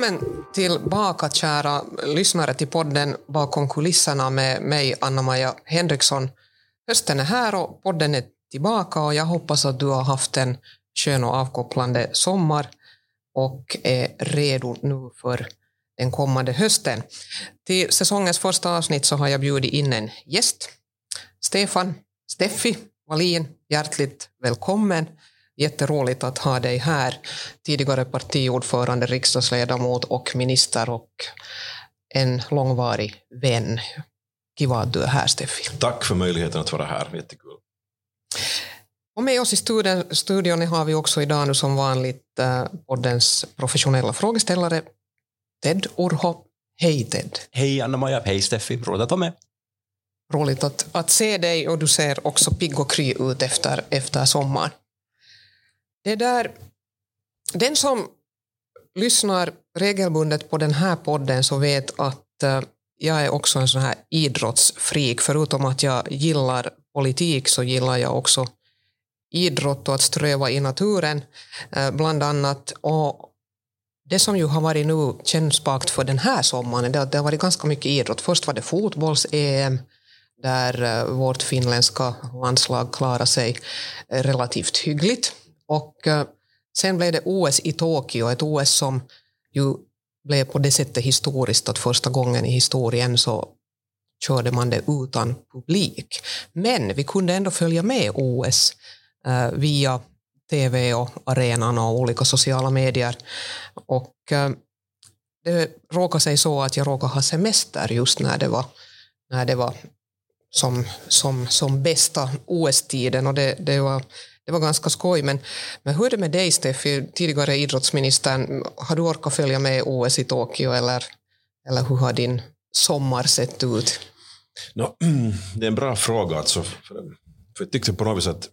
Välkommen tillbaka kära lyssnare till podden Bakom kulisserna med mig Anna-Maja Henriksson. Hösten är här och podden är tillbaka och jag hoppas att du har haft en skön och avkopplande sommar och är redo nu för den kommande hösten. Till säsongens första avsnitt så har jag bjudit in en gäst. Stefan Steffi Wallin, hjärtligt välkommen. Jätteroligt att ha dig här. Tidigare partiordförande, riksdagsledamot och minister och en långvarig vän. Kiva att du är här, Steffi. Tack för möjligheten att vara här. Jättekul. Och med oss i studion, studion har vi också idag nu som vanligt eh, poddens professionella frågeställare Ted Urho. Hej Ted. Hej Anna-Maja, hej Steffi, roligt att vara med. Roligt att, att se dig och du ser också pigg och kry ut efter, efter sommaren. Det där, den som lyssnar regelbundet på den här podden så vet att eh, jag är också en sån här idrottsfreak. Förutom att jag gillar politik så gillar jag också idrott och att ströva i naturen, eh, bland annat. Och det som ju har varit nu kännspakt för den här sommaren är att det har varit ganska mycket idrott. Först var det fotbolls-EM, där eh, vårt finländska landslag klarade sig relativt hyggligt. Och eh, sen blev det OS i Tokyo, ett OS som ju blev på det sättet historiskt att första gången i historien så körde man det utan publik. Men vi kunde ändå följa med OS eh, via tv och arenan och olika sociala medier. Och eh, det råkade sig så att jag råkade ha semester just när det var, när det var som, som, som bästa OS-tiden och det, det var det var ganska skoj. Men, men hur är det med dig, Steffi, tidigare idrottsministern? Har du orkat följa med OS i Tokyo eller, eller hur har din sommar sett ut? No, det är en bra fråga. Alltså, för, jag tyckte på något vis att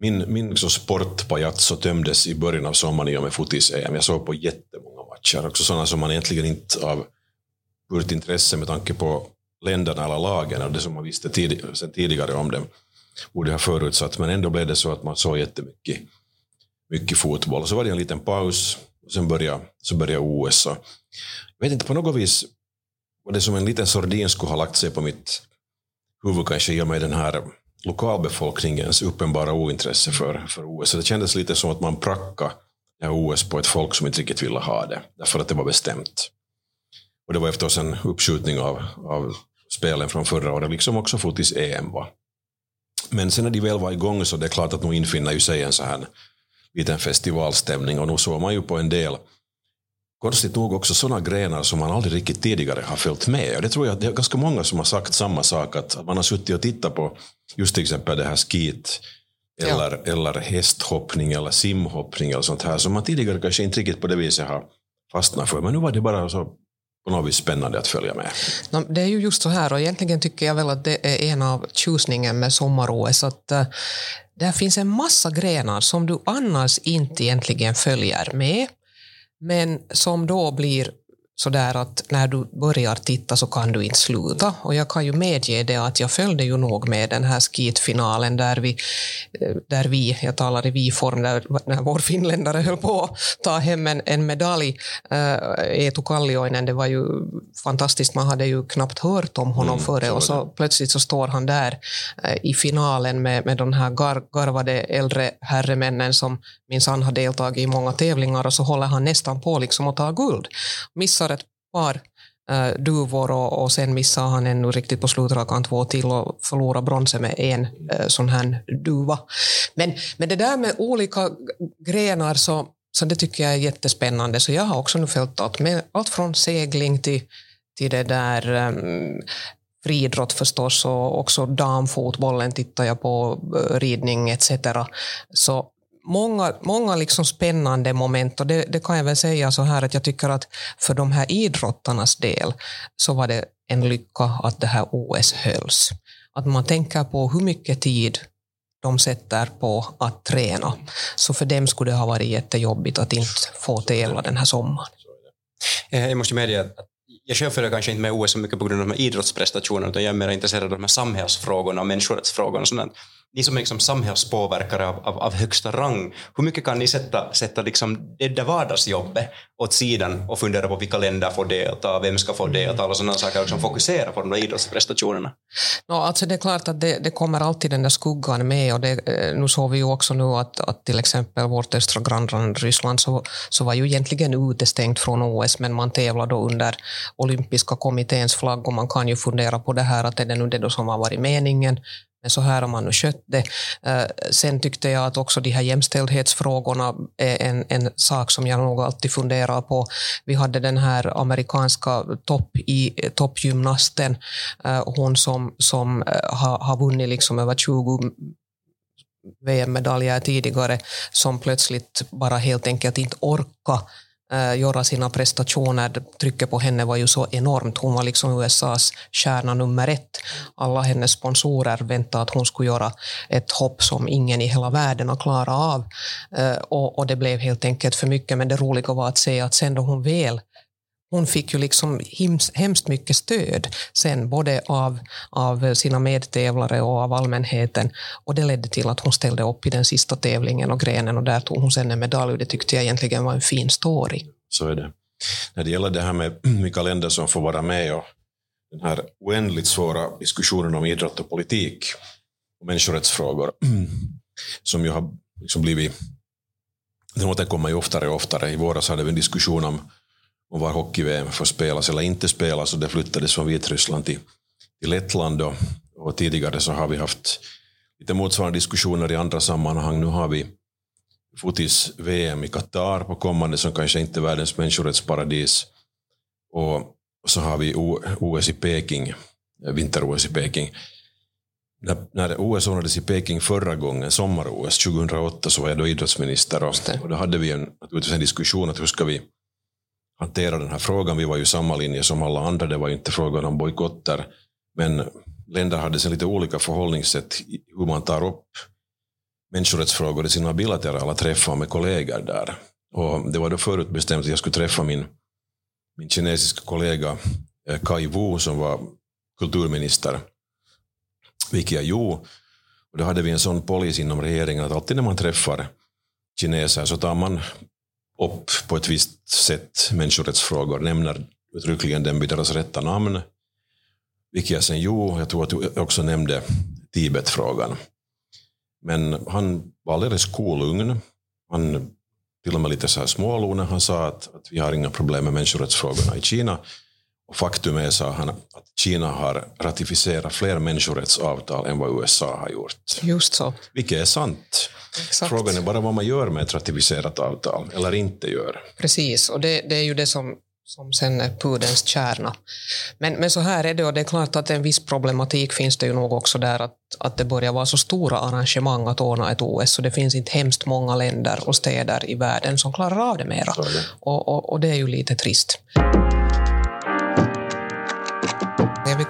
min, min liksom sportpajazzo tömdes i början av sommaren i och med fotis-EM. Jag såg på jättemånga matcher, också sådana som man egentligen inte av purt intresse med tanke på länderna eller lagen och det som man visste tid, sen tidigare om dem borde ha förutsatt, men ändå blev det så att man såg jättemycket mycket fotboll. Så var det en liten paus, och sen började, så började OS. Jag vet inte, på något vis var det som en liten sordin skulle ha lagt sig på mitt huvud kanske i och med den här lokalbefolkningens uppenbara ointresse för, för OS. Så det kändes lite som att man prackade OS på ett folk som inte riktigt ville ha det, därför att det var bestämt. Och det var efter en uppskjutning av, av spelen från förra året, liksom också fotis-EM var. Men sen när de väl var igång så det är klart att nu infinner ju sig en så här liten festivalstämning och nu såg man ju på en del konstigt nog också sådana grenar som man aldrig riktigt tidigare har följt med. Och det tror jag att det är ganska många som har sagt samma sak, att man har suttit och tittat på just till exempel det här skit eller, ja. eller hästhoppning eller simhoppning eller sånt här som man tidigare kanske inte riktigt på det viset har fastnat för. Men nu var det bara så på något vis spännande att följa med. Det är ju just så här och egentligen tycker jag väl att det är en av tjusningen med sommar-OS att uh, där finns en massa grenar som du annars inte egentligen följer med men som då blir sådär att när du börjar titta så kan du inte sluta. Och jag kan ju medge det att jag följde ju nog med den här skitfinalen där vi, där vi jag talar i vi-form, där när vår finländare höll på att ta hem en, en medalj, äh, Eetu Kallioinen, det var ju fantastiskt, man hade ju knappt hört om honom mm, före. och så plötsligt så står han där äh, i finalen med, med de här gar, garvade äldre herremännen som minsann har deltagit i många tävlingar och så håller han nästan på liksom att ta guld. Missar ett par äh, duvor och, och sen missar han ännu riktigt på slutrakan två till och förlorar bronset med en äh, sån här duva. Men, men det där med olika grenar så, så det tycker jag är jättespännande. Så jag har också nu följt allt, med, allt från segling till, till det där um, friidrott förstås och också damfotbollen tittar jag på, eh, ridning etc. Så många, många liksom spännande moment och det, det, kan jag väl säga så här att jag tycker att för de här idrottarnas del så var det en lycka att det här OS hölls. Att man tänker på hur mycket tid de sätter på att träna. Så för dem skulle det ha varit jättejobbigt att inte få tävla den här sommaren. Eh, jag måste medge att jag själv följer kanske inte med OS så mycket på grund av de här idrottsprestationerna utan jag är mer intresserad av de här samhällsfrågorna och människorättsfrågorna och sånt ni som är liksom samhällspåverkare av, av, av, högsta rang, hur mycket kan ni sätta, sätta liksom det där vardagsjobbet åt sidan och fundera på vilka länder får delta, vem ska få delta, alla sådana saker, och liksom fokusera på de där idrottsprestationerna? No, alltså det är klart att det, det kommer alltid den där skuggan med och det, eh, nu såg vi ju också nu att, att till exempel vårt östra grannland Ryssland så, så var ju egentligen utestängt från OS men man tävlar då under olympiska kommitténs flagg och man kan ju fundera på det här att är det nu det då som har varit meningen men så här har man nu skött det. Eh, sen tyckte jag att också de här jämställdhetsfrågorna är en, en sak som jag nog alltid funderar på. Vi hade den här amerikanska topp i, toppgymnasten, eh, hon som, som eh, har, har vunnit liksom över 20 VM-medaljer tidigare, som plötsligt bara helt enkelt inte orkar äh, göra sina prestationer. Trycket på henne var ju så enormt. Hon var liksom USAs stjärna nummer ett. Alla hennes sponsorer väntade att hon skulle göra ett hopp som ingen i hela världen har klarat av. Äh, och, och det blev helt enkelt för mycket. Men det roliga var att se att sen då hon väl hon fick ju liksom hemskt mycket stöd sen, både av, av sina medtävlare och av allmänheten. Och det ledde till att hon ställde upp i den sista tävlingen och grenen och där tog hon sen en medalj. Det tyckte jag egentligen var en fin story. Så är det. När det gäller det här med vilka länder som får vara med och den här oändligt svåra diskussionen om idrott och politik och människorättsfrågor som ju har liksom blivit den återkommer ju oftare och oftare. I våras hade vi en diskussion om om var hockey-VM får spelas eller inte spelas och det flyttades från Vitryssland till, till Lettland och, och tidigare så har vi haft lite motsvarande diskussioner i andra sammanhang. Nu har vi fotis-VM i Qatar på kommande som kanske inte är världens människorättsparadis. Och så har vi OS i Peking, vinter-OS i Peking. När, när OS ordnades i Peking förra gången, sommar-OS 2008, så var jag då idrottsminister och, och då hade vi en, en diskussion att hur ska vi hantera den här frågan. Vi var ju samma linje som alla andra. Det var inte frågan om bojkotter. Men länder hade sen lite olika förhållningssätt hur man tar upp människorättsfrågor i sina bilaterala träffar med kollegor där. Och det var då förutbestämt att jag skulle träffa min, min kinesiska kollega eh, Kai Wu som var kulturminister, vilket jag gjorde. Och då hade vi en sån policy inom regeringen att alltid när man träffar kineser så tar man upp på ett visst sätt människorättsfrågor, nämner uttryckligen den vid deras rätta namn. Vilket jag sen gjorde, jag tror att du också nämnde Tibetfrågan. Men han var alldeles kolugn. Han till och med lite så här smålo när han sa att, att vi har inga problem med människorättsfrågorna i Kina. Faktum är, sa han, att Kina har ratificerat fler människorättsavtal än vad USA har gjort. Just så. Vilket är sant. Exakt. Frågan är bara vad man gör med ett ratificerat avtal, eller inte gör. Precis, och det, det är ju det som, som sen är pudelns kärna. Men, men så här är det, och det är klart att en viss problematik finns det ju nog också där att, att det börjar vara så stora arrangemang att ordna ett OS, så det finns inte hemskt många länder och städer i världen som klarar av det mera. Och, och, och det är ju lite trist.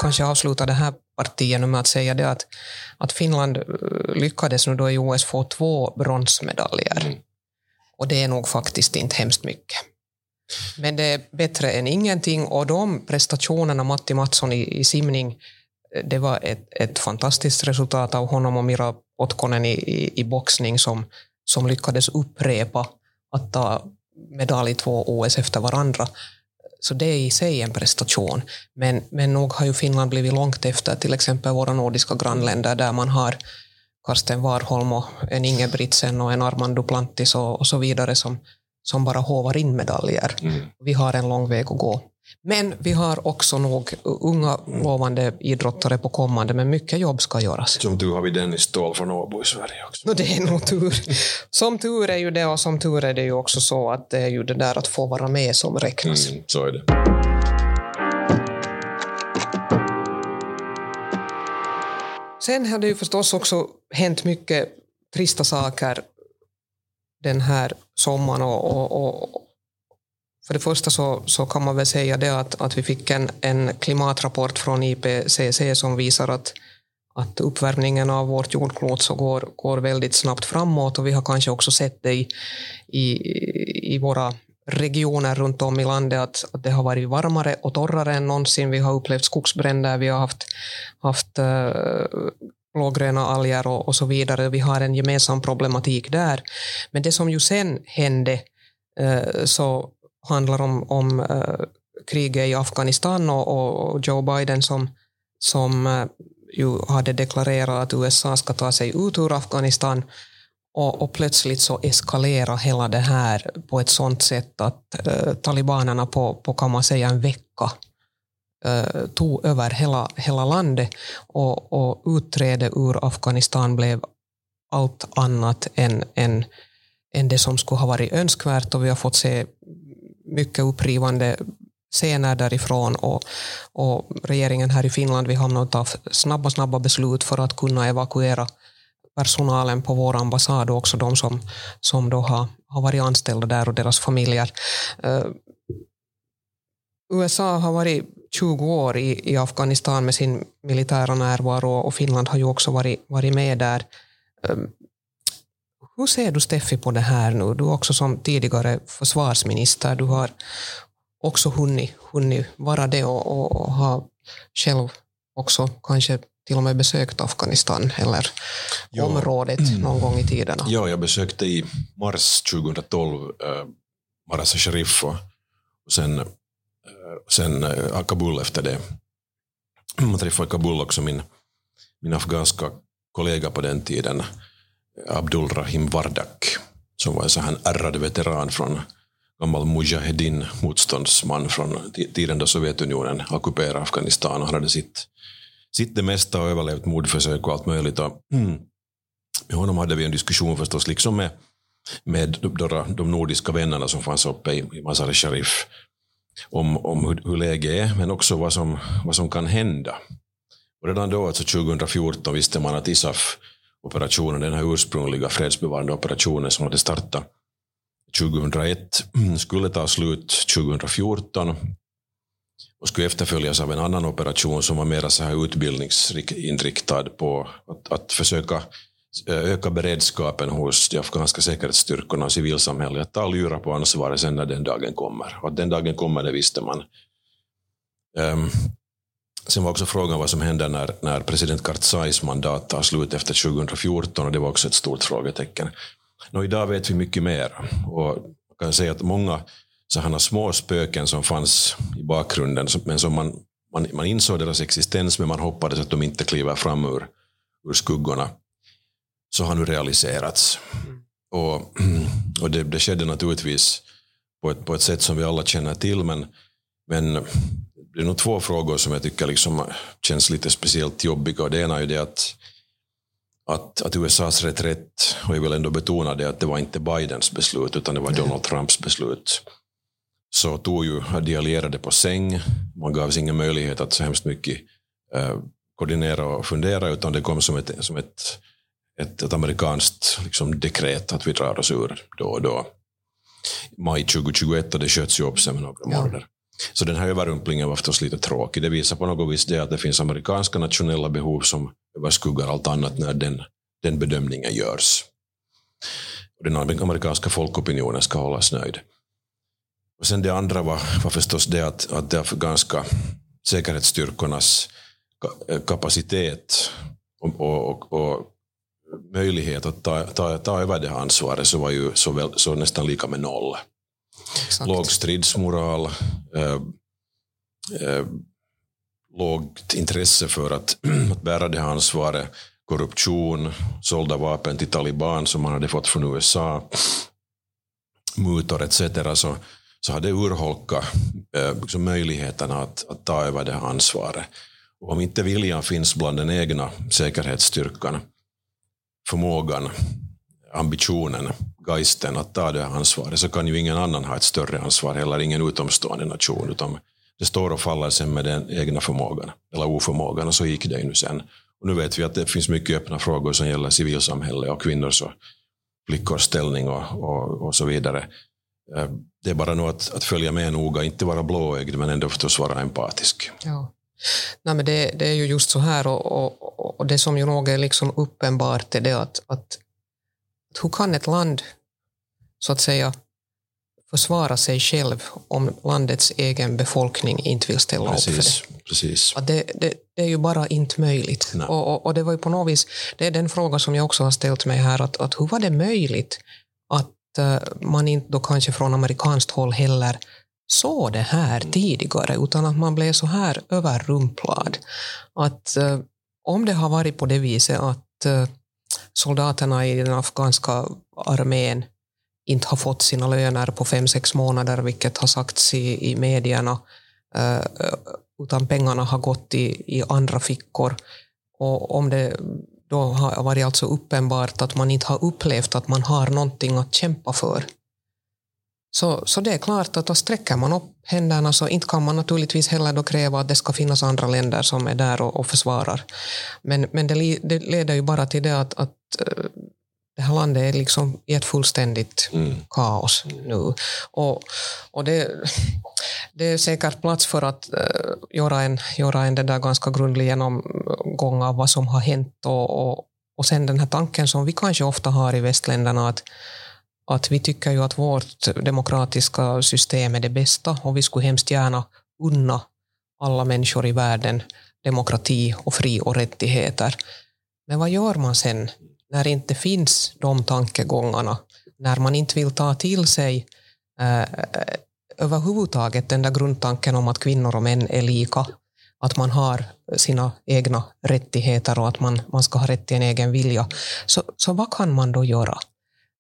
Kanske avsluta det här partiet med att säga det att, att Finland eh, lyckades nu då i OS få två bronsmedaljer. Mm. Och det är nog faktiskt inte hemskt mycket. Men det är bättre än ingenting och de prestationerna, Matti Mattsson i, i simning, eh, det var ett, ett fantastiskt resultat av honom och Mira Potkonen i, i, i boxning som, som lyckades upprepa att ta medalj två OS efter varandra. Så det är i sig en prestation. Men, men nog har ju Finland blivit långt efter till exempel våra nordiska grannländer där man har Karsten Warholm och en Ingebrigtsen och en Armand Duplantis och, och så vidare som, som bara hovar in medaljer. Mm. Vi har en lång väg att gå. Men vi har också nog unga lovande idrottare på kommande, men mycket jobb ska göras. Som tur har vi Dennis Ståhl från Åbo i Sverige också. No, det är nog tur. Som tur är ju det, och som tur är det ju också så att det är ju det där att få vara med som räknas. Mm, så är det. Sen har det ju förstås också hänt mycket trista saker den här sommaren och, och, och för det första så, så kan man väl säga det att, att vi fick en, en klimatrapport från IPCC som visar att, att uppvärmningen av vårt jordklot så går, går väldigt snabbt framåt och vi har kanske också sett det i, i, i våra regioner runt om i landet att, att det har varit varmare och torrare än någonsin. Vi har upplevt skogsbränder, vi har haft, haft eh, uh, blågröna alger och, och så vidare. Vi har en gemensam problematik där. Men det som ju sen hände eh, så handlar om, om eh, kriget i Afghanistan och, och Joe Biden som, som eh, ju hade deklarerat att USA ska ta sig ut ur Afghanistan. Och, och plötsligt så eskalerar hela det här på ett sånt sätt att eh, talibanerna på, på, kan man säga, en vecka eh, tog över hela, hela landet och, och utträde ur Afghanistan blev allt annat än, än, än det som skulle ha varit önskvärt. Och vi har fått se mycket upprivande scener därifrån och, och regeringen här i Finland vi hamnade hamnat av snabba, snabba beslut för att kunna evakuera personalen på vår ambassad och också de som, som då har, har varit anställda där och deras familjer. Uh, USA har varit 20 år i, i Afghanistan med sin militära närvaro och Finland har ju också varit, varit med där. Uh, hur ser du Steffi på det här nu? Du också som tidigare försvarsminister, du har också hunnit, hunnit vara det och, och, och ha själv också kanske till och med besökt Afghanistan eller ja. området mm. någon gång i tiderna? Ja, jag besökte i mars 2012 äh, Marasa Sharif och, sen, äh, sen äh, Kabul efter det. Man träffade i Kabul också min, min afghanska kollega på den tiden, Abdul Rahim Vardak, som var en sån här ärrad veteran från gammal mujahedin motståndsman från tiden då Sovjetunionen ockuperade Afghanistan och han hade sitt sitt det mesta och överlevt mordförsök och allt möjligt. Och, mm, med honom hade vi en diskussion förstås, liksom med, med de, de nordiska vännerna som fanns uppe i, i Mazar-e Sharif, om, om hur, hur läget är, men också vad som, vad som kan hända. Och redan då, alltså 2014, visste man att Isaf operationen, den här ursprungliga fredsbevarande operationen som hade startat 2001, mm, skulle ta slut 2014 och skulle efterföljas av en annan operation som var mer så här utbildningsinriktad på att, att försöka eh, öka beredskapen hos de afghanska säkerhetsstyrkorna och civilsamhället att ta lyra på ansvaret sen när den dagen kommer. Och att den dagen kommer, det visste man. Um, sen var också frågan vad som händer när, när president Karzais mandat tar slut efter 2014 och det var också ett stort frågetecken. Nå, idag vet vi mycket mer och man kan säga att många sådana små spöken som fanns i bakgrunden, men som man, man, man insåg deras existens, men man hoppades att de inte kliver fram ur, ur skuggorna, så har nu realiserats. Och, och det, det skedde naturligtvis på ett, på ett sätt som vi alla känner till, men, men det är nog två frågor som jag tycker liksom känns lite speciellt jobbiga. Och det ena är ju det att, att, att USAs reträtt, och jag vill ändå betona det, att det var inte Bidens beslut, utan det var Donald Trumps beslut så tog ju de allierade på säng. Man gavs ingen möjlighet att så hemskt mycket eh, koordinera och fundera, utan det kom som ett, som ett, ett, ett amerikanskt liksom, dekret att vi drar oss ur då och då. Maj 2021 och det sköts ju upp sen med några månader. Så den här överrumplingen var förstås lite tråkig. Det visar på något vis det att det finns amerikanska nationella behov som överskuggar allt annat när den, den bedömningen görs. Och den amerikanska folkopinionen ska hållas nöjd. Och sen det andra var, var förstås det att, att det afghanska säkerhetsstyrkornas eh, kapacitet och, och, och, möjlighet att ta, ta, ta över det ansvaret så var ju så, väl, så nästan lika med noll. Exakt. Låg stridsmoral, eh, eh, lågt intresse för att, att bära det här ansvaret, korruption, sålda vapen till Taliban som man hade fått från USA, mutor etc. Så, så har det urholkat eh, liksom möjligheterna att, att ta över det här ansvaret. Och om inte viljan finns bland den egna säkerhetsstyrkan, förmågan, ambitionen, geisten att ta det här ansvaret, så kan ju ingen annan ha ett större ansvar, heller ingen utomstående nation, utan det står och faller sen med den egna förmågan, eller oförmågan, och så gick det ju nu sen. Och nu vet vi att det finns mycket öppna frågor som gäller civilsamhälle och kvinnors och flickors ställning och, och, och så vidare. Eh, det är bara nog att, att följa med noga, inte vara blåögd men ändå förstås vara empatisk. Ja. Nej, men det, det är ju just så här och, och, och, det som ju nog är liksom uppenbart är det att, att hur kan ett land så att säga försvara sig själv om landets egen befolkning inte vill ställa upp för Precis. det. precis. Det, det, det är ju bara inte möjligt. Och, och, och det var ju på något vis, det är den fråga som jag också har ställt mig här, att, att hur var det möjligt att eh, man inte då kanske från amerikanskt håll heller såg det här tidigare, utan att man blev så här överrumplad. Att eh, om det har varit på det viset att eh, soldaterna i den afghanska armén inte har fått sina löner på fem, sex månader, vilket har sagts i, i medierna, eh, eh, utan pengarna har gått i, i andra fickor. Och om det då har varit alltså uppenbart att man inte har upplevt att man har någonting att kämpa för, så, så det är klart att då sträcker man upp händerna så inte kan man naturligtvis heller då kräva att det ska finnas andra länder som är där och, och försvarar. Men, men det, det leder ju bara till det att, att eh, det här landet är liksom i ett fullständigt Mm. kaos nu. Och, och det, det är säkert plats för att eh, göra en, göra en det där ganska grundlig genomgång av vad som har hänt och, och, och sen den här tanken som vi kanske ofta har i västländerna att, att vi tycker ju att vårt demokratiska system är det bästa och vi skulle hemskt gärna unna alla människor i världen demokrati och fri och rättigheter. Men vad gör man sen när det inte finns de tankegångarna? När man inte vill ta till sig eh, överhuvudtaget den där grundtanken om att kvinnor och män är lika, att man har sina egna rättigheter och att man, man ska ha rätt till en egen vilja. Så, så vad kan man då göra?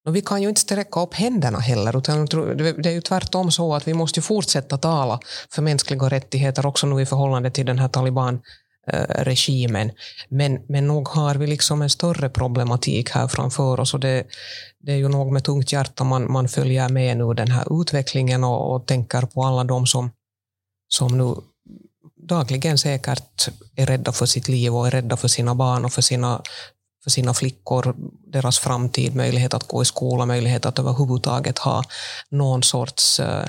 Och vi kan ju inte sträcka upp händerna heller, utan det är ju tvärtom så att vi måste ju fortsätta tala för mänskliga rättigheter också nu i förhållande till den här talibanregimen. Men, men nog har vi liksom en större problematik här framför oss och det, det är ju nog med tungt hjärta man, man följer med nu den här utvecklingen och, och tänker på alla de som, som nu dagligen säkert är rädda för sitt liv och är rädda för sina barn och för sina, för sina flickor, deras framtid, möjlighet att gå i skola, möjlighet att överhuvudtaget ha någon sorts äh,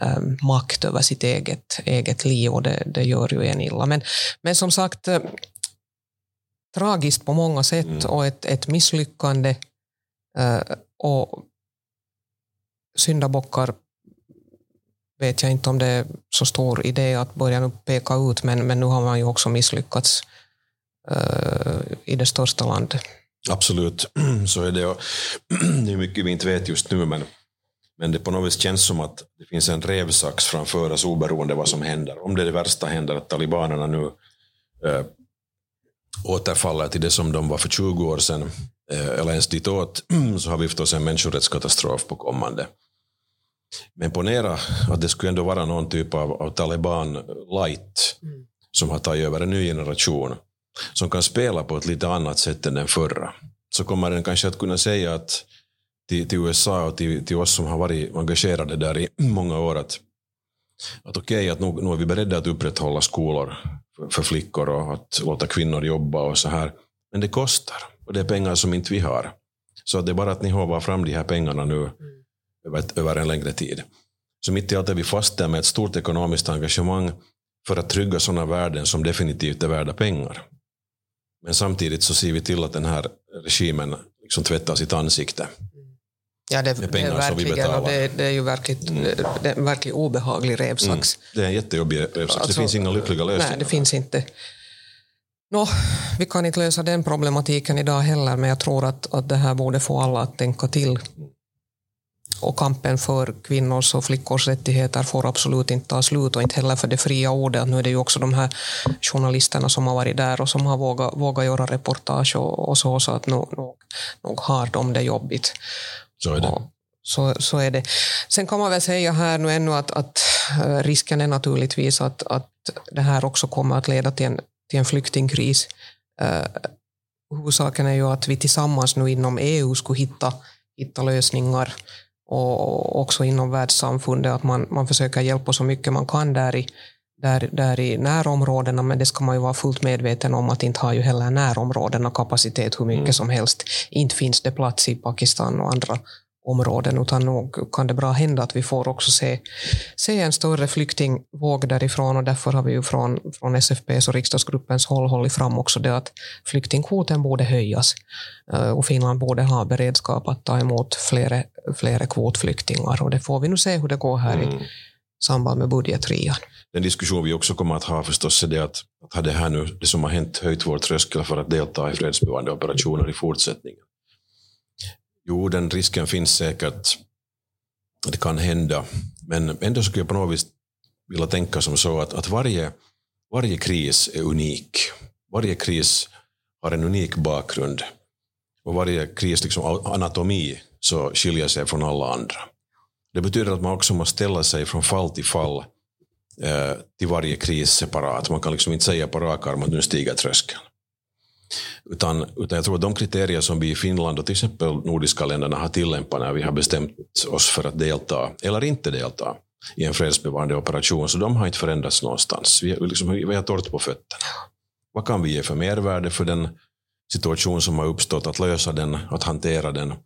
äh, makt över sitt eget, eget liv och det, det gör ju en illa. Men, men som sagt, äh, tragiskt på många sätt Mm. och ett, ett misslyckande och syndabockar vet jag inte om det är så stor idé att börja nu peka ut, men, men nu har man ju också misslyckats i det största landet. Absolut, så är det. Det är mycket vi inte vet just nu, men, men det på något vis känns som att det finns en revsax framför oss oberoende vad som händer. Om det, är det värsta händer, att talibanerna nu äh, återfaller till det som de var för 20 år sedan, äh, eller ens ditåt, så har vi förstås en människorättskatastrof på kommande. Men ponera att det skulle ändå vara någon typ av, av taliban light Mm. som har tagit över en ny generation som kan spela på ett lite annat sätt än den förra. Så kommer den kanske att kunna säga att till, till USA och till, till oss som har varit engagerade där i många år att, att okej, att nu, nu är vi beredda att upprätthålla skolor för, för flickor och att låta kvinnor jobba och så här. Men det kostar och det är pengar som inte vi har. Så det är bara att ni hovar fram de här pengarna nu över, ett- över en längre tid. Så mitt i allt är vi fast där med ett stort ekonomiskt engagemang för att trygga sådana värden som definitivt är värda pengar. Men samtidigt så ser vi till att den här regimen liksom tvättar sitt ansikte. Ja, det, Med det är pengar som vi verkligen, och det, det är ju verkligt, det är en verkligt obehaglig revsax. Det är en jättejobbig revsax. Alltså, det finns inga lyckliga lösningar. Nej, det finns inte. Nå, vi kan inte lösa den problematiken idag heller, men jag tror att, att det här borde få alla att tänka till. Och kampen för kvinnors och flickors rättigheter får absolut inte ta slut och inte heller för det fria ordet. Nu är det ju också de här journalisterna som har varit där och som har vågat, vågat göra reportage och, och så, så att nog, nog, nog har de det jobbigt. Så är det. Ja, så, så är det. Sen kan man väl säga här nu ännu att, att eh, risken är naturligtvis att, att det här också kommer att leda till en, till en flyktingkris. Uh, huvudsaken är ju att vi tillsammans nu inom EU skulle hitta, hitta lösningar och också inom världssamfundet att man, man försöker hjälpa så mycket man kan där i, där, där i närområdena, men det ska man ju vara fullt medveten om att inte har ju heller närområdena kapacitet hur mycket Mm. som helst. Inte finns det plats i Pakistan och andra områden, utan nog kan det bra hända att vi får också se, se en större flyktingvåg därifrån och därför har vi ju från, från SFPs och riksdagsgruppens håll hållit fram också det att flyktingkvoten borde höjas eh, och Finland borde ha beredskap att ta emot flera kvotflyktingar och det får vi nu se hur det går här mm. i samband med budgetrian. Den diskussion vi också kommer att ha förstås är det att, att har det här nu, det som har hänt, höjt vår tröskel för att delta i fredsbevarande operationer i fortsättningen? Jo, den risken finns säkert. Det kan hända. Men ändå skulle jag på något vis vilja tänka som så att, att varje, varje kris är unik. Varje kris har en unik bakgrund. Och varje kris liksom anatomi så skiljer sig från alla andra. Det betyder att man också måste ställa sig från fall till fall eh, till varje kris separat. Man kan liksom inte säga på rak arm att nu stiger tröskeln. Utan, utan jag tror att de kriterier som vi i Finland och till exempel nordiska länderna har tillämpat när vi har bestämt oss för att delta eller inte delta i en fredsbevarande operation, så de har inte förändrats någonstans. Vi, liksom, vi har torrt på fötterna. Vad kan vi ge för mervärde för den situation som har uppstått, att lösa den, att hantera den, att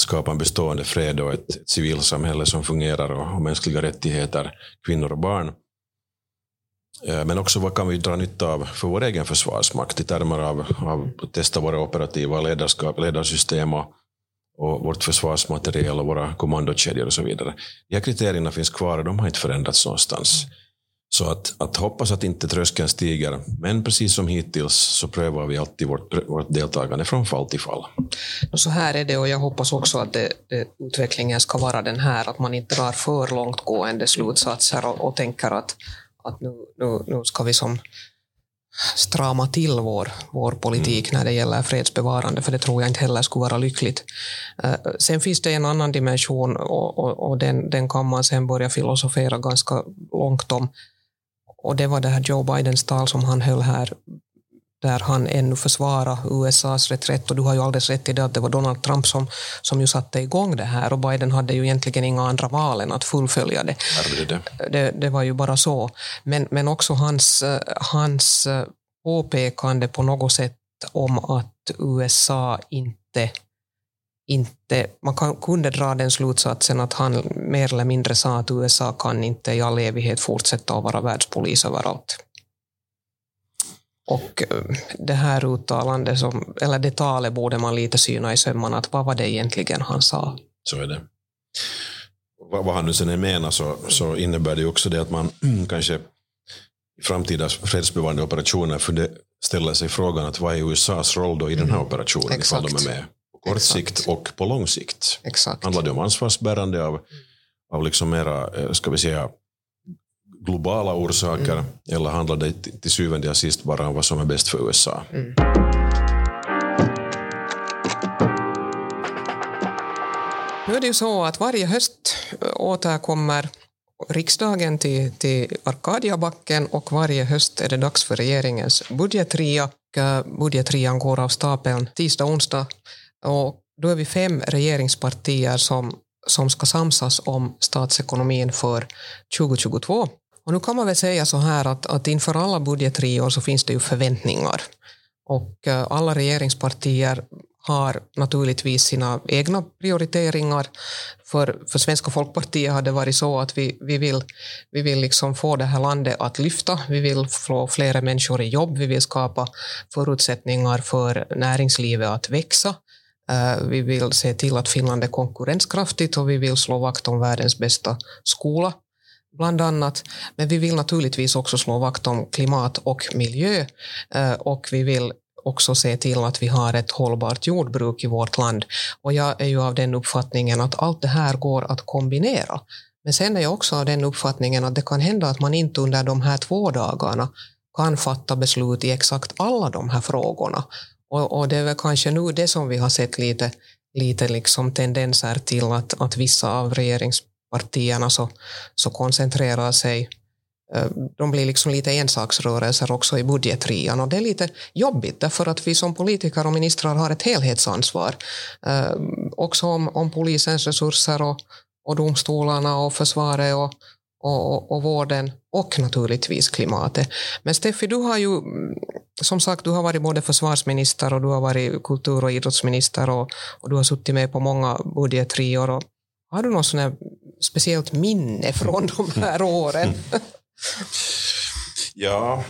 skapa en bestående fred och ett, ett civilsamhälle som fungerar och, och mänskliga rättigheter, kvinnor och barn. Eh, men också vad kan vi dra nytta av för vår egen försvarsmakt i termer av, av att testa våra operativa ledarskap, ledarsystem och, och vårt försvarsmaterial och våra kommandokedjor och så vidare. De här kriterierna finns kvar och de har inte förändrats någonstans. Så att, att hoppas att inte tröskeln stiger, men precis som hittills så prövar vi alltid vårt, vårt deltagande från fall till fall. Så här är det och jag hoppas också att det, det, utvecklingen ska vara den här, att man inte drar för långtgående slutsatser och, och tänker att att nu, nu, nu ska vi som strama till vår, vår politik mm. när det gäller fredsbevarande, för det tror jag inte heller skulle vara lyckligt. Uh, sen finns det en annan dimension och, och, och den, den kan man sen börja filosofera ganska långt om. Och det var det här Joe Bidens tal som han höll här där han ännu försvarar USAs reträtt. Och du har ju alldeles rätt i det att det var Donald Trump som, som ju satte igång det här och Biden hade ju egentligen inga andra val än att fullfölja det. Det, det var ju bara så. Men, men också hans, hans påpekande på något sätt om att USA inte inte, man kan, kunde dra den slutsatsen att han mer eller mindre sa att USA kan inte i all evighet fortsätta att vara världspolis överallt. Och eh, det här uttalandet, som, eller det talet borde man lite syna i sömmarna, att vad var det egentligen han sa? Så är det. Vad han nu sen menar så, så innebär det också det att man kanske i framtida fredsbevarande operationer ställer sig frågan att vad är USAs roll då i den här mm. operationen Exakt. ifall de är med på kort Exakt. sikt och på lång sikt? Exakt. Handlar det om ansvarsbärande av, av liksom mera, eh, ska vi säga, globala orsaker mm. eller handlar det till syvende och sist bara om vad som är bäst för USA? Mm. Nu är det ju så att varje höst återkommer riksdagen till, till Arkadiabacken och varje höst är det dags för regeringens budgetria. Budgetrian går av stapeln tisdag, onsdag och då är vi fem regeringspartier som, som ska samsas om statsekonomin för 2022. Och nu kan man väl säga så här att, att inför alla budgetrior så finns det ju förväntningar. Och eh, alla regeringspartier har naturligtvis sina egna prioriteringar. För, för Svenska folkpartiet har det varit så att vi, vi vill, vi vill liksom få det här landet att lyfta. Vi vill få fler människor i jobb. Vi vill skapa förutsättningar för näringslivet att växa. Eh, vi vill se till att Finland är konkurrenskraftigt och vi vill slå vakt om världens bästa skola bland annat. Men vi vill naturligtvis också slå vakt om klimat och miljö eh, och vi vill också se till att vi har ett hållbart jordbruk i vårt land. Och jag är ju av den uppfattningen att allt det här går att kombinera. Men sen är jag också av den uppfattningen att det kan hända att man inte under de här två dagarna kan fatta beslut i exakt alla de här frågorna. Och, och det är väl kanske nu det som vi har sett lite, lite liksom tendenser till att, att vissa av regerings partierna så, så koncentrerar sig eh, de blir liksom lite ensaksrörelser också i budgetrian och det är lite jobbigt därför att vi som politiker och ministrar har ett helhetsansvar. Eh, också om, om polisens resurser och, och domstolarna och försvaret och, och, och, och vården och naturligtvis klimatet. Men Steffi, du har ju mm, som sagt du har varit både försvarsminister och du har varit kultur och idrottsminister och, och du har suttit med på många budgetrior har du något sånt speciellt minne från de här åren? ja,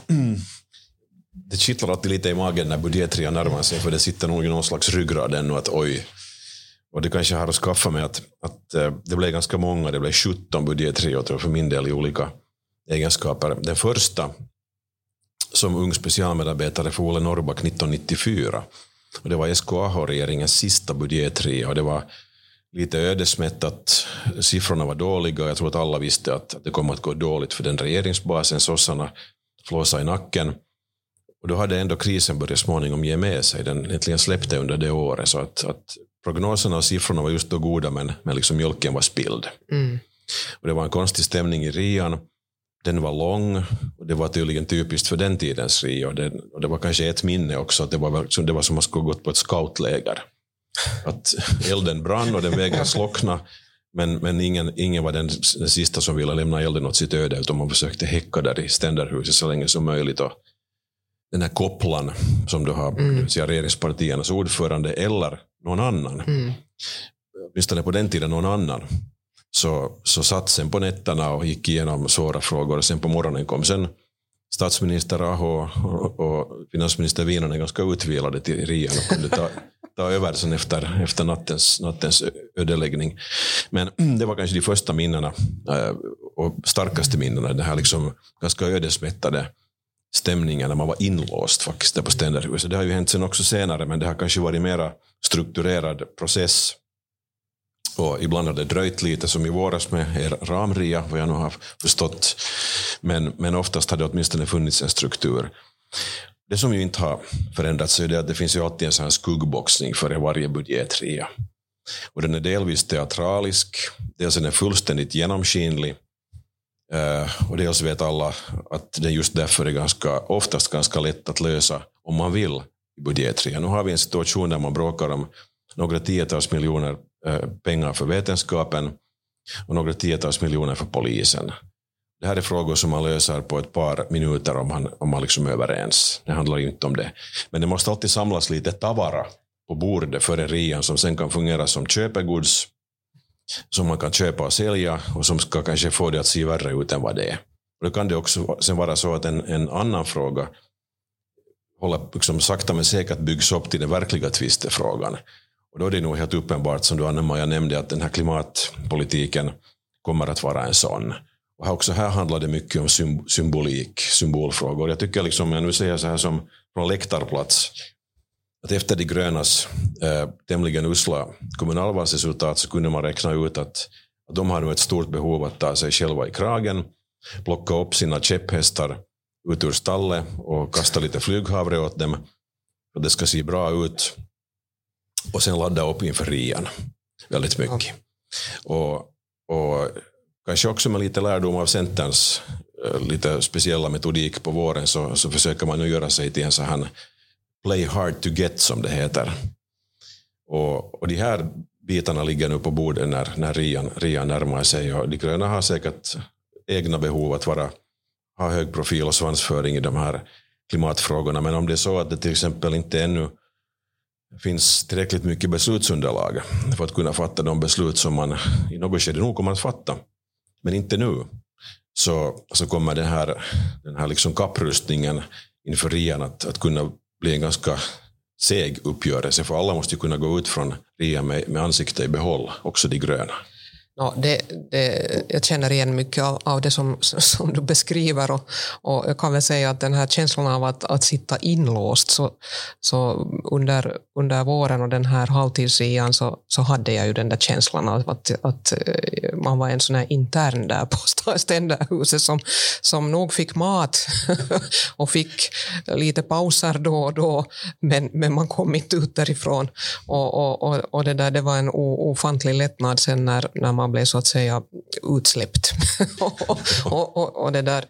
det kittlar alltid lite i magen när budgetrian närmar sig, för det sitter nog i någon slags ryggrad ännu att oj, och det kanske har att skaffa med att, att eh, det blev ganska många, det blev 17 budgetrior för min del i olika egenskaper. Den första som ung specialmedarbetare för Olle Norrback 1994. Och det var SKA-regeringens sista budgetria och det var lite ödesmättat. Siffrorna var dåliga och jag tror att alla visste att det kommer att gå dåligt för den regeringsbasen. Sossarna flåsade i nacken. Och då hade ändå krisen börjat småningom ge med sig. Den äntligen släppte under det året. Så att, att prognoserna och siffrorna var just då goda men, men liksom mjölken var spilld. Mm. Och det var en konstig stämning i Rian. Den var lång och det var tydligen typiskt för den tidens Rio. Och det, och det var kanske ett minne också, att det var, det var som att man skulle gått på ett scoutläger. Att elden brann och den vägrade slockna. Men, men ingen, ingen var den, den sista som ville lämna elden åt sitt öde, utan man försökte häcka där i ständerhuset så länge som möjligt. Och den här kopplan som du har, mm. regeringspartiernas ordförande eller någon annan, mm. åtminstone på den tiden någon annan, så, så satt sen på nätterna och gick igenom svåra frågor. Och sen på morgonen kom sen statsminister Aho och, och finansminister Viinanen ganska utvilade till Rian och kunde ta, ta över sen efter, efter nattens, nattens ödeläggning. Men det var kanske de första minnena eh, och starkaste minnena, den här liksom ganska ödesmättade stämningen när man var inlåst faktiskt där på Ständerhuset. Det har ju hänt sen också senare, men det har kanske varit mera strukturerad process och ibland har det dröjt lite, som i våras med er ramria, vad jag nu har förstått. Men, men oftast har det åtminstone funnits en struktur. Det som ju inte har förändrats är att det finns ju alltid en sån här skuggboxning före varje budgetrea. Och den är delvis teatralisk, dels är den fullständigt genomskinlig, eh, och dels vet alla att den just därför är ganska, oftast ganska lätt att lösa om man vill i budgetria. Nu har vi en situation där man bråkar om några tiotals miljoner eh, pengar för vetenskapen och några tiotals miljoner för polisen. Det här är frågor som man löser på ett par minuter om man, om man liksom är överens. Det handlar inte om det. Men det måste alltid samlas lite tavara på bordet före rian som sen kan fungera som köpegods som man kan köpa och sälja och som ska kanske få det att se värre ut än vad det är. Och då kan det också sen vara så att en, en annan fråga håller liksom sakta men säkert byggs upp till den verkliga tvistefrågan. Och då är det nog helt uppenbart, som du Anna-Maja nämnde, att den här klimatpolitiken kommer att vara en sån. Också här handlar det mycket om symbolik, symbolfrågor. Jag tycker, liksom, jag nu säger så här som från läktarplats, att efter de grönas eh, tämligen usla kommunalvalsresultat så kunde man räkna ut att, att de har nu ett stort behov att ta sig själva i kragen, plocka upp sina käpphästar ut ur stallet och kasta lite flyghavre åt dem. Och det ska se bra ut och sen ladda upp inför rian väldigt mycket. Och, och kanske också med lite lärdom av Centerns eh, lite speciella metodik på våren så, så försöker man nu göra sig till en sån här play hard to get som det heter. Och, och de här bitarna ligger nu på bordet när, när Rian, Rian närmar sig och de gröna har säkert egna behov att vara, ha hög profil och svansföring i de här klimatfrågorna. Men om det är så att det till exempel inte ännu finns tillräckligt mycket beslutsunderlag för att kunna fatta de beslut som man i något skede nog kommer att fatta. Men inte nu. Så, så kommer den här, den här liksom kapprustningen inför Rian att, att kunna bli en ganska seg uppgörelse, för alla måste ju kunna gå ut från RIA med, med ansiktet i behåll, också de gröna. No, det, det, jag känner igen mycket av, av det som, som du beskriver och, och jag kan väl säga att den här känslan av att, att sitta inlåst så, så under, under våren och den här halvtidsian så, så hade jag ju den där känslan av att, att eh, man var en sån här intern där på ständerhuset som, som nog fick mat och fick lite pauser då och då men, men man kom inte ut därifrån. Och, och, och, och det där det var en ofantlig lättnad sen när, när man man blev så att säga utsläppt. och, och, och, och, det där.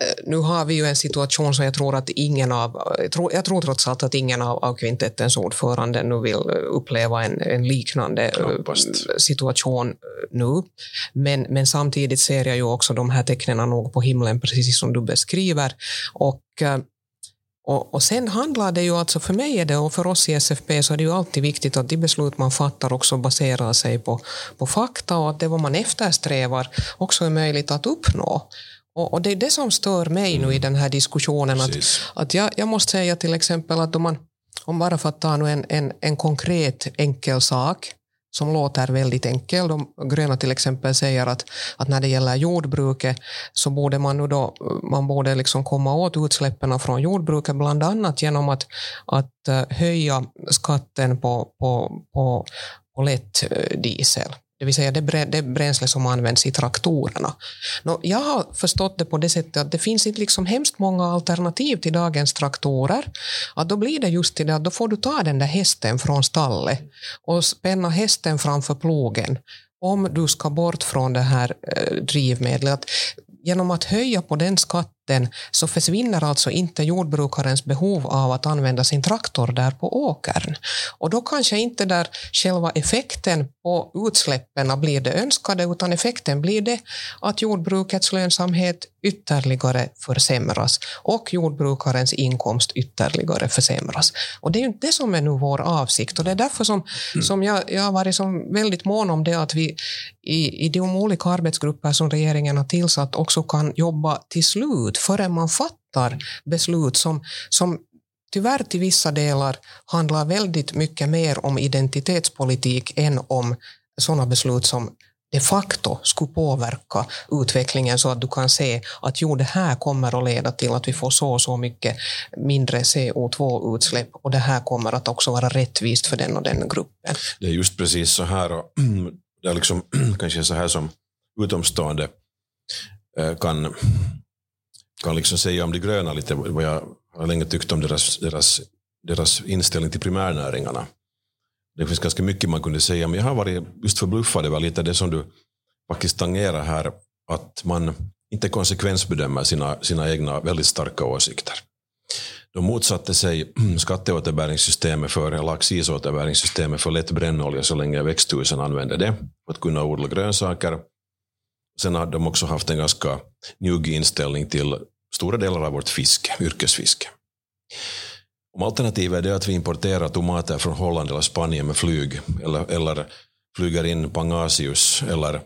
Eh, nu har vi ju en situation som jag tror att ingen av, jag tror, jag tror trots allt att ingen av, av kvintettens ordförande nu vill uppleva en, en liknande Knappast. situation nu. Men, men samtidigt ser jag ju också de här tecknen nog på himlen, precis som du beskriver. Och och, och, sen handlar det ju alltså, för mig är det, och för oss i SFP, så är det ju alltid viktigt att de beslut man fattar också baserar sig på, på fakta och att det vad man eftersträvar också är möjligt att uppnå. Och, och det är det som stör mig nu i den här diskussionen. Att, att jag, jag måste säga till exempel att om man, om bara för att ta nu en, en, en konkret enkel sak, som låter väldigt enkel. De gröna till exempel säger att, att när det gäller jordbruket så borde man nu då, man borde liksom komma åt utsläppen från jordbruket bland annat genom att, att eh, höja skatten på, på, på, på lätt diesel det vill säga det, det bränsle som används i traktorerna. Nå, jag har förstått det på det sättet att det finns inte liksom hemskt många alternativ till dagens traktorer. Att då blir det just till det att då får du ta den där hästen från stallet och spänna hästen framför plogen om du ska bort från det här eh, drivmedlet genom att höja på den vatten så försvinner alltså inte jordbrukarens behov av att använda sin traktor där på åkern. Och då kanske inte där själva effekten på utsläppen blir det önskade, utan effekten blir det att jordbrukets lönsamhet ytterligare försämras och jordbrukarens inkomst ytterligare försämras. Och det är ju det som är nu vår avsikt och det är därför som, mm. som jag, jag har varit som väldigt mån om det att vi i, i de olika arbetsgrupper som regeringen har tillsatt också kan jobba till slut förrän man fattar beslut som, som tyvärr till vissa delar handlar väldigt mycket mer om identitetspolitik än om sådana beslut som de facto skulle påverka utvecklingen så att du kan se att jo, det här kommer att leda till att vi får så och så mycket mindre CO2-utsläpp och det här kommer att också vara rättvist för den och den gruppen. Det är just precis så här och det är liksom kanske så här som utomstående eh, kan, kan liksom säga om de gröna lite vad jag har länge tyckt om deras, deras, deras inställning till primärnäringarna. Det finns ganska mycket man kunde säga, men jag har varit just förbluffad över lite det som du faktiskt tangerar här, att man inte konsekvensbedömer sina, sina egna väldigt starka åsikter. De motsatte sig skatteåterbäringssystemet för, eller accisåterbäringssystemet för lätt brännolja så länge växthusen använde det för att kunna odla grönsaker. Sen har de också haft en ganska njugg inställning till stora delar av vårt fiske, yrkesfiske. Om alternativet är det att vi importerar tomater från Holland eller Spanien med flyg eller, eller flyger in pangasius eller,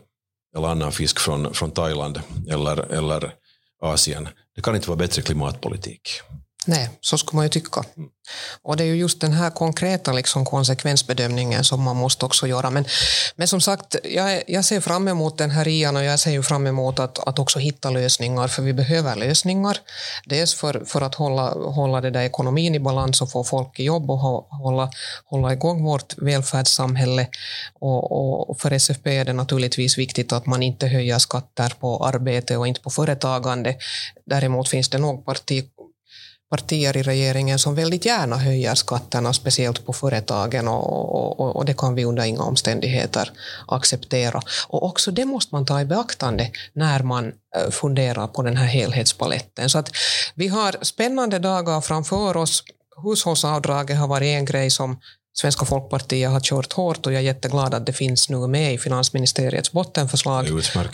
eller annan fisk från, från Thailand eller, eller Asien. Det kan inte vara bättre klimatpolitik. Nej, så skulle man ju tycka. Och det är ju just den här konkreta liksom konsekvensbedömningen som man måste också göra. Men, men som sagt, jag, jag ser fram emot den här RIAN och jag ser ju fram emot att, att också hitta lösningar, för vi behöver lösningar. Dels för, för att hålla, hålla det där ekonomin i balans och få folk i jobb och hålla, hålla igång vårt välfärdssamhälle. Och, och för SFP är det naturligtvis viktigt att man inte höjer skatter på arbete och inte på företagande. Däremot finns det nog parti partier i regeringen som väldigt gärna höjer skatterna, speciellt på företagen och, och, och, det kan vi under inga omständigheter acceptera. Och också det måste man ta i beaktande när man eh, funderar på den här helhetspaletten. Så att vi har spännande dagar framför oss. Hushållsavdraget har varit en grej som Svenska folkpartiet har kört hårt och jag är jätteglad att det finns nu med i finansministeriets bottenförslag.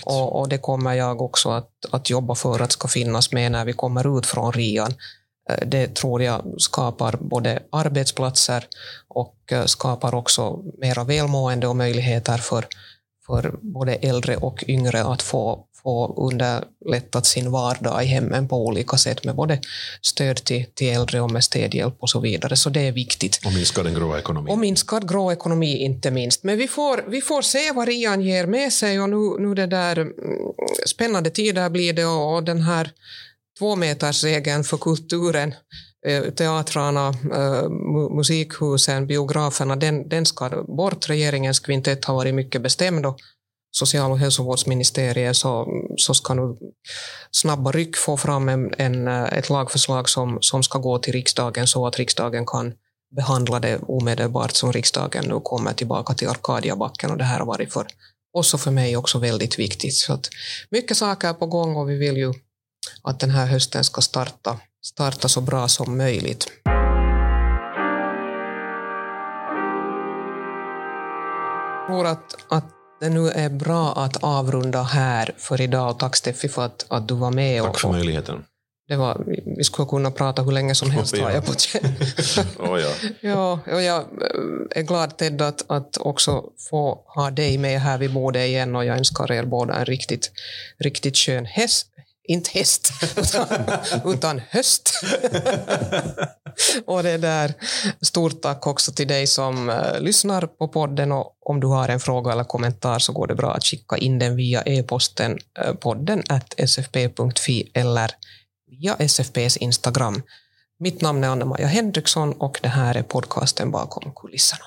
Och, och, det kommer jag också att, att jobba för att ska finnas med när vi kommer ut från rian. Eh, det tror jag skapar både arbetsplatser och eh, skapar också mera välmående och möjligheter för, för både äldre och yngre att få, få underlättat sin vardag i hemmen på olika sätt med både stöd till, till äldre och med städhjälp och så vidare. Så det är viktigt. Och minska den grå ekonomin. Och minskad grå ekonomi inte minst. Men vi får, vi får se vad Rian ger med sig och nu, nu det där mm, spännande tider blir det och, och den här tvåmetersregeln för kulturen, eh, teatrarna, eh, musikhusen, biograferna, den, den ska bort. Regeringens kvintett har varit mycket bestämd och social och hälsovårdsministeriet så, så ska nu snabba ryck få fram en, en, eh, ett lagförslag som, som ska gå till riksdagen så att riksdagen kan behandla det omedelbart som riksdagen nu kommer tillbaka till Arkadiabacken och det här har varit för oss och för mig också väldigt viktigt. Så att mycket saker är på gång och vi vill ju att den här hösten ska starta, starta så bra som möjligt. Jag tror att, att det nu är bra att avrunda här för idag och tack Steffi för att, att du var med. Tack för och, möjligheten. det var, vi skulle kunna prata hur länge som helst har jag på känn. Oh, ja. Ja, och jag eh, är glad Ted att, att också få ha dig med här vid bordet igen och jag önskar er båda en riktigt, riktigt skön häst. Inte häst, utan, höst. och det där, stort tack också till dig som uh, lyssnar på podden och om du har en fråga eller kommentar så går det bra att skicka in den via e-posten uh, podden at sfp.fi eller via SFPs Instagram. Mitt namn är Anna-Maja Henriksson och det här är podcasten Bakom kulisserna.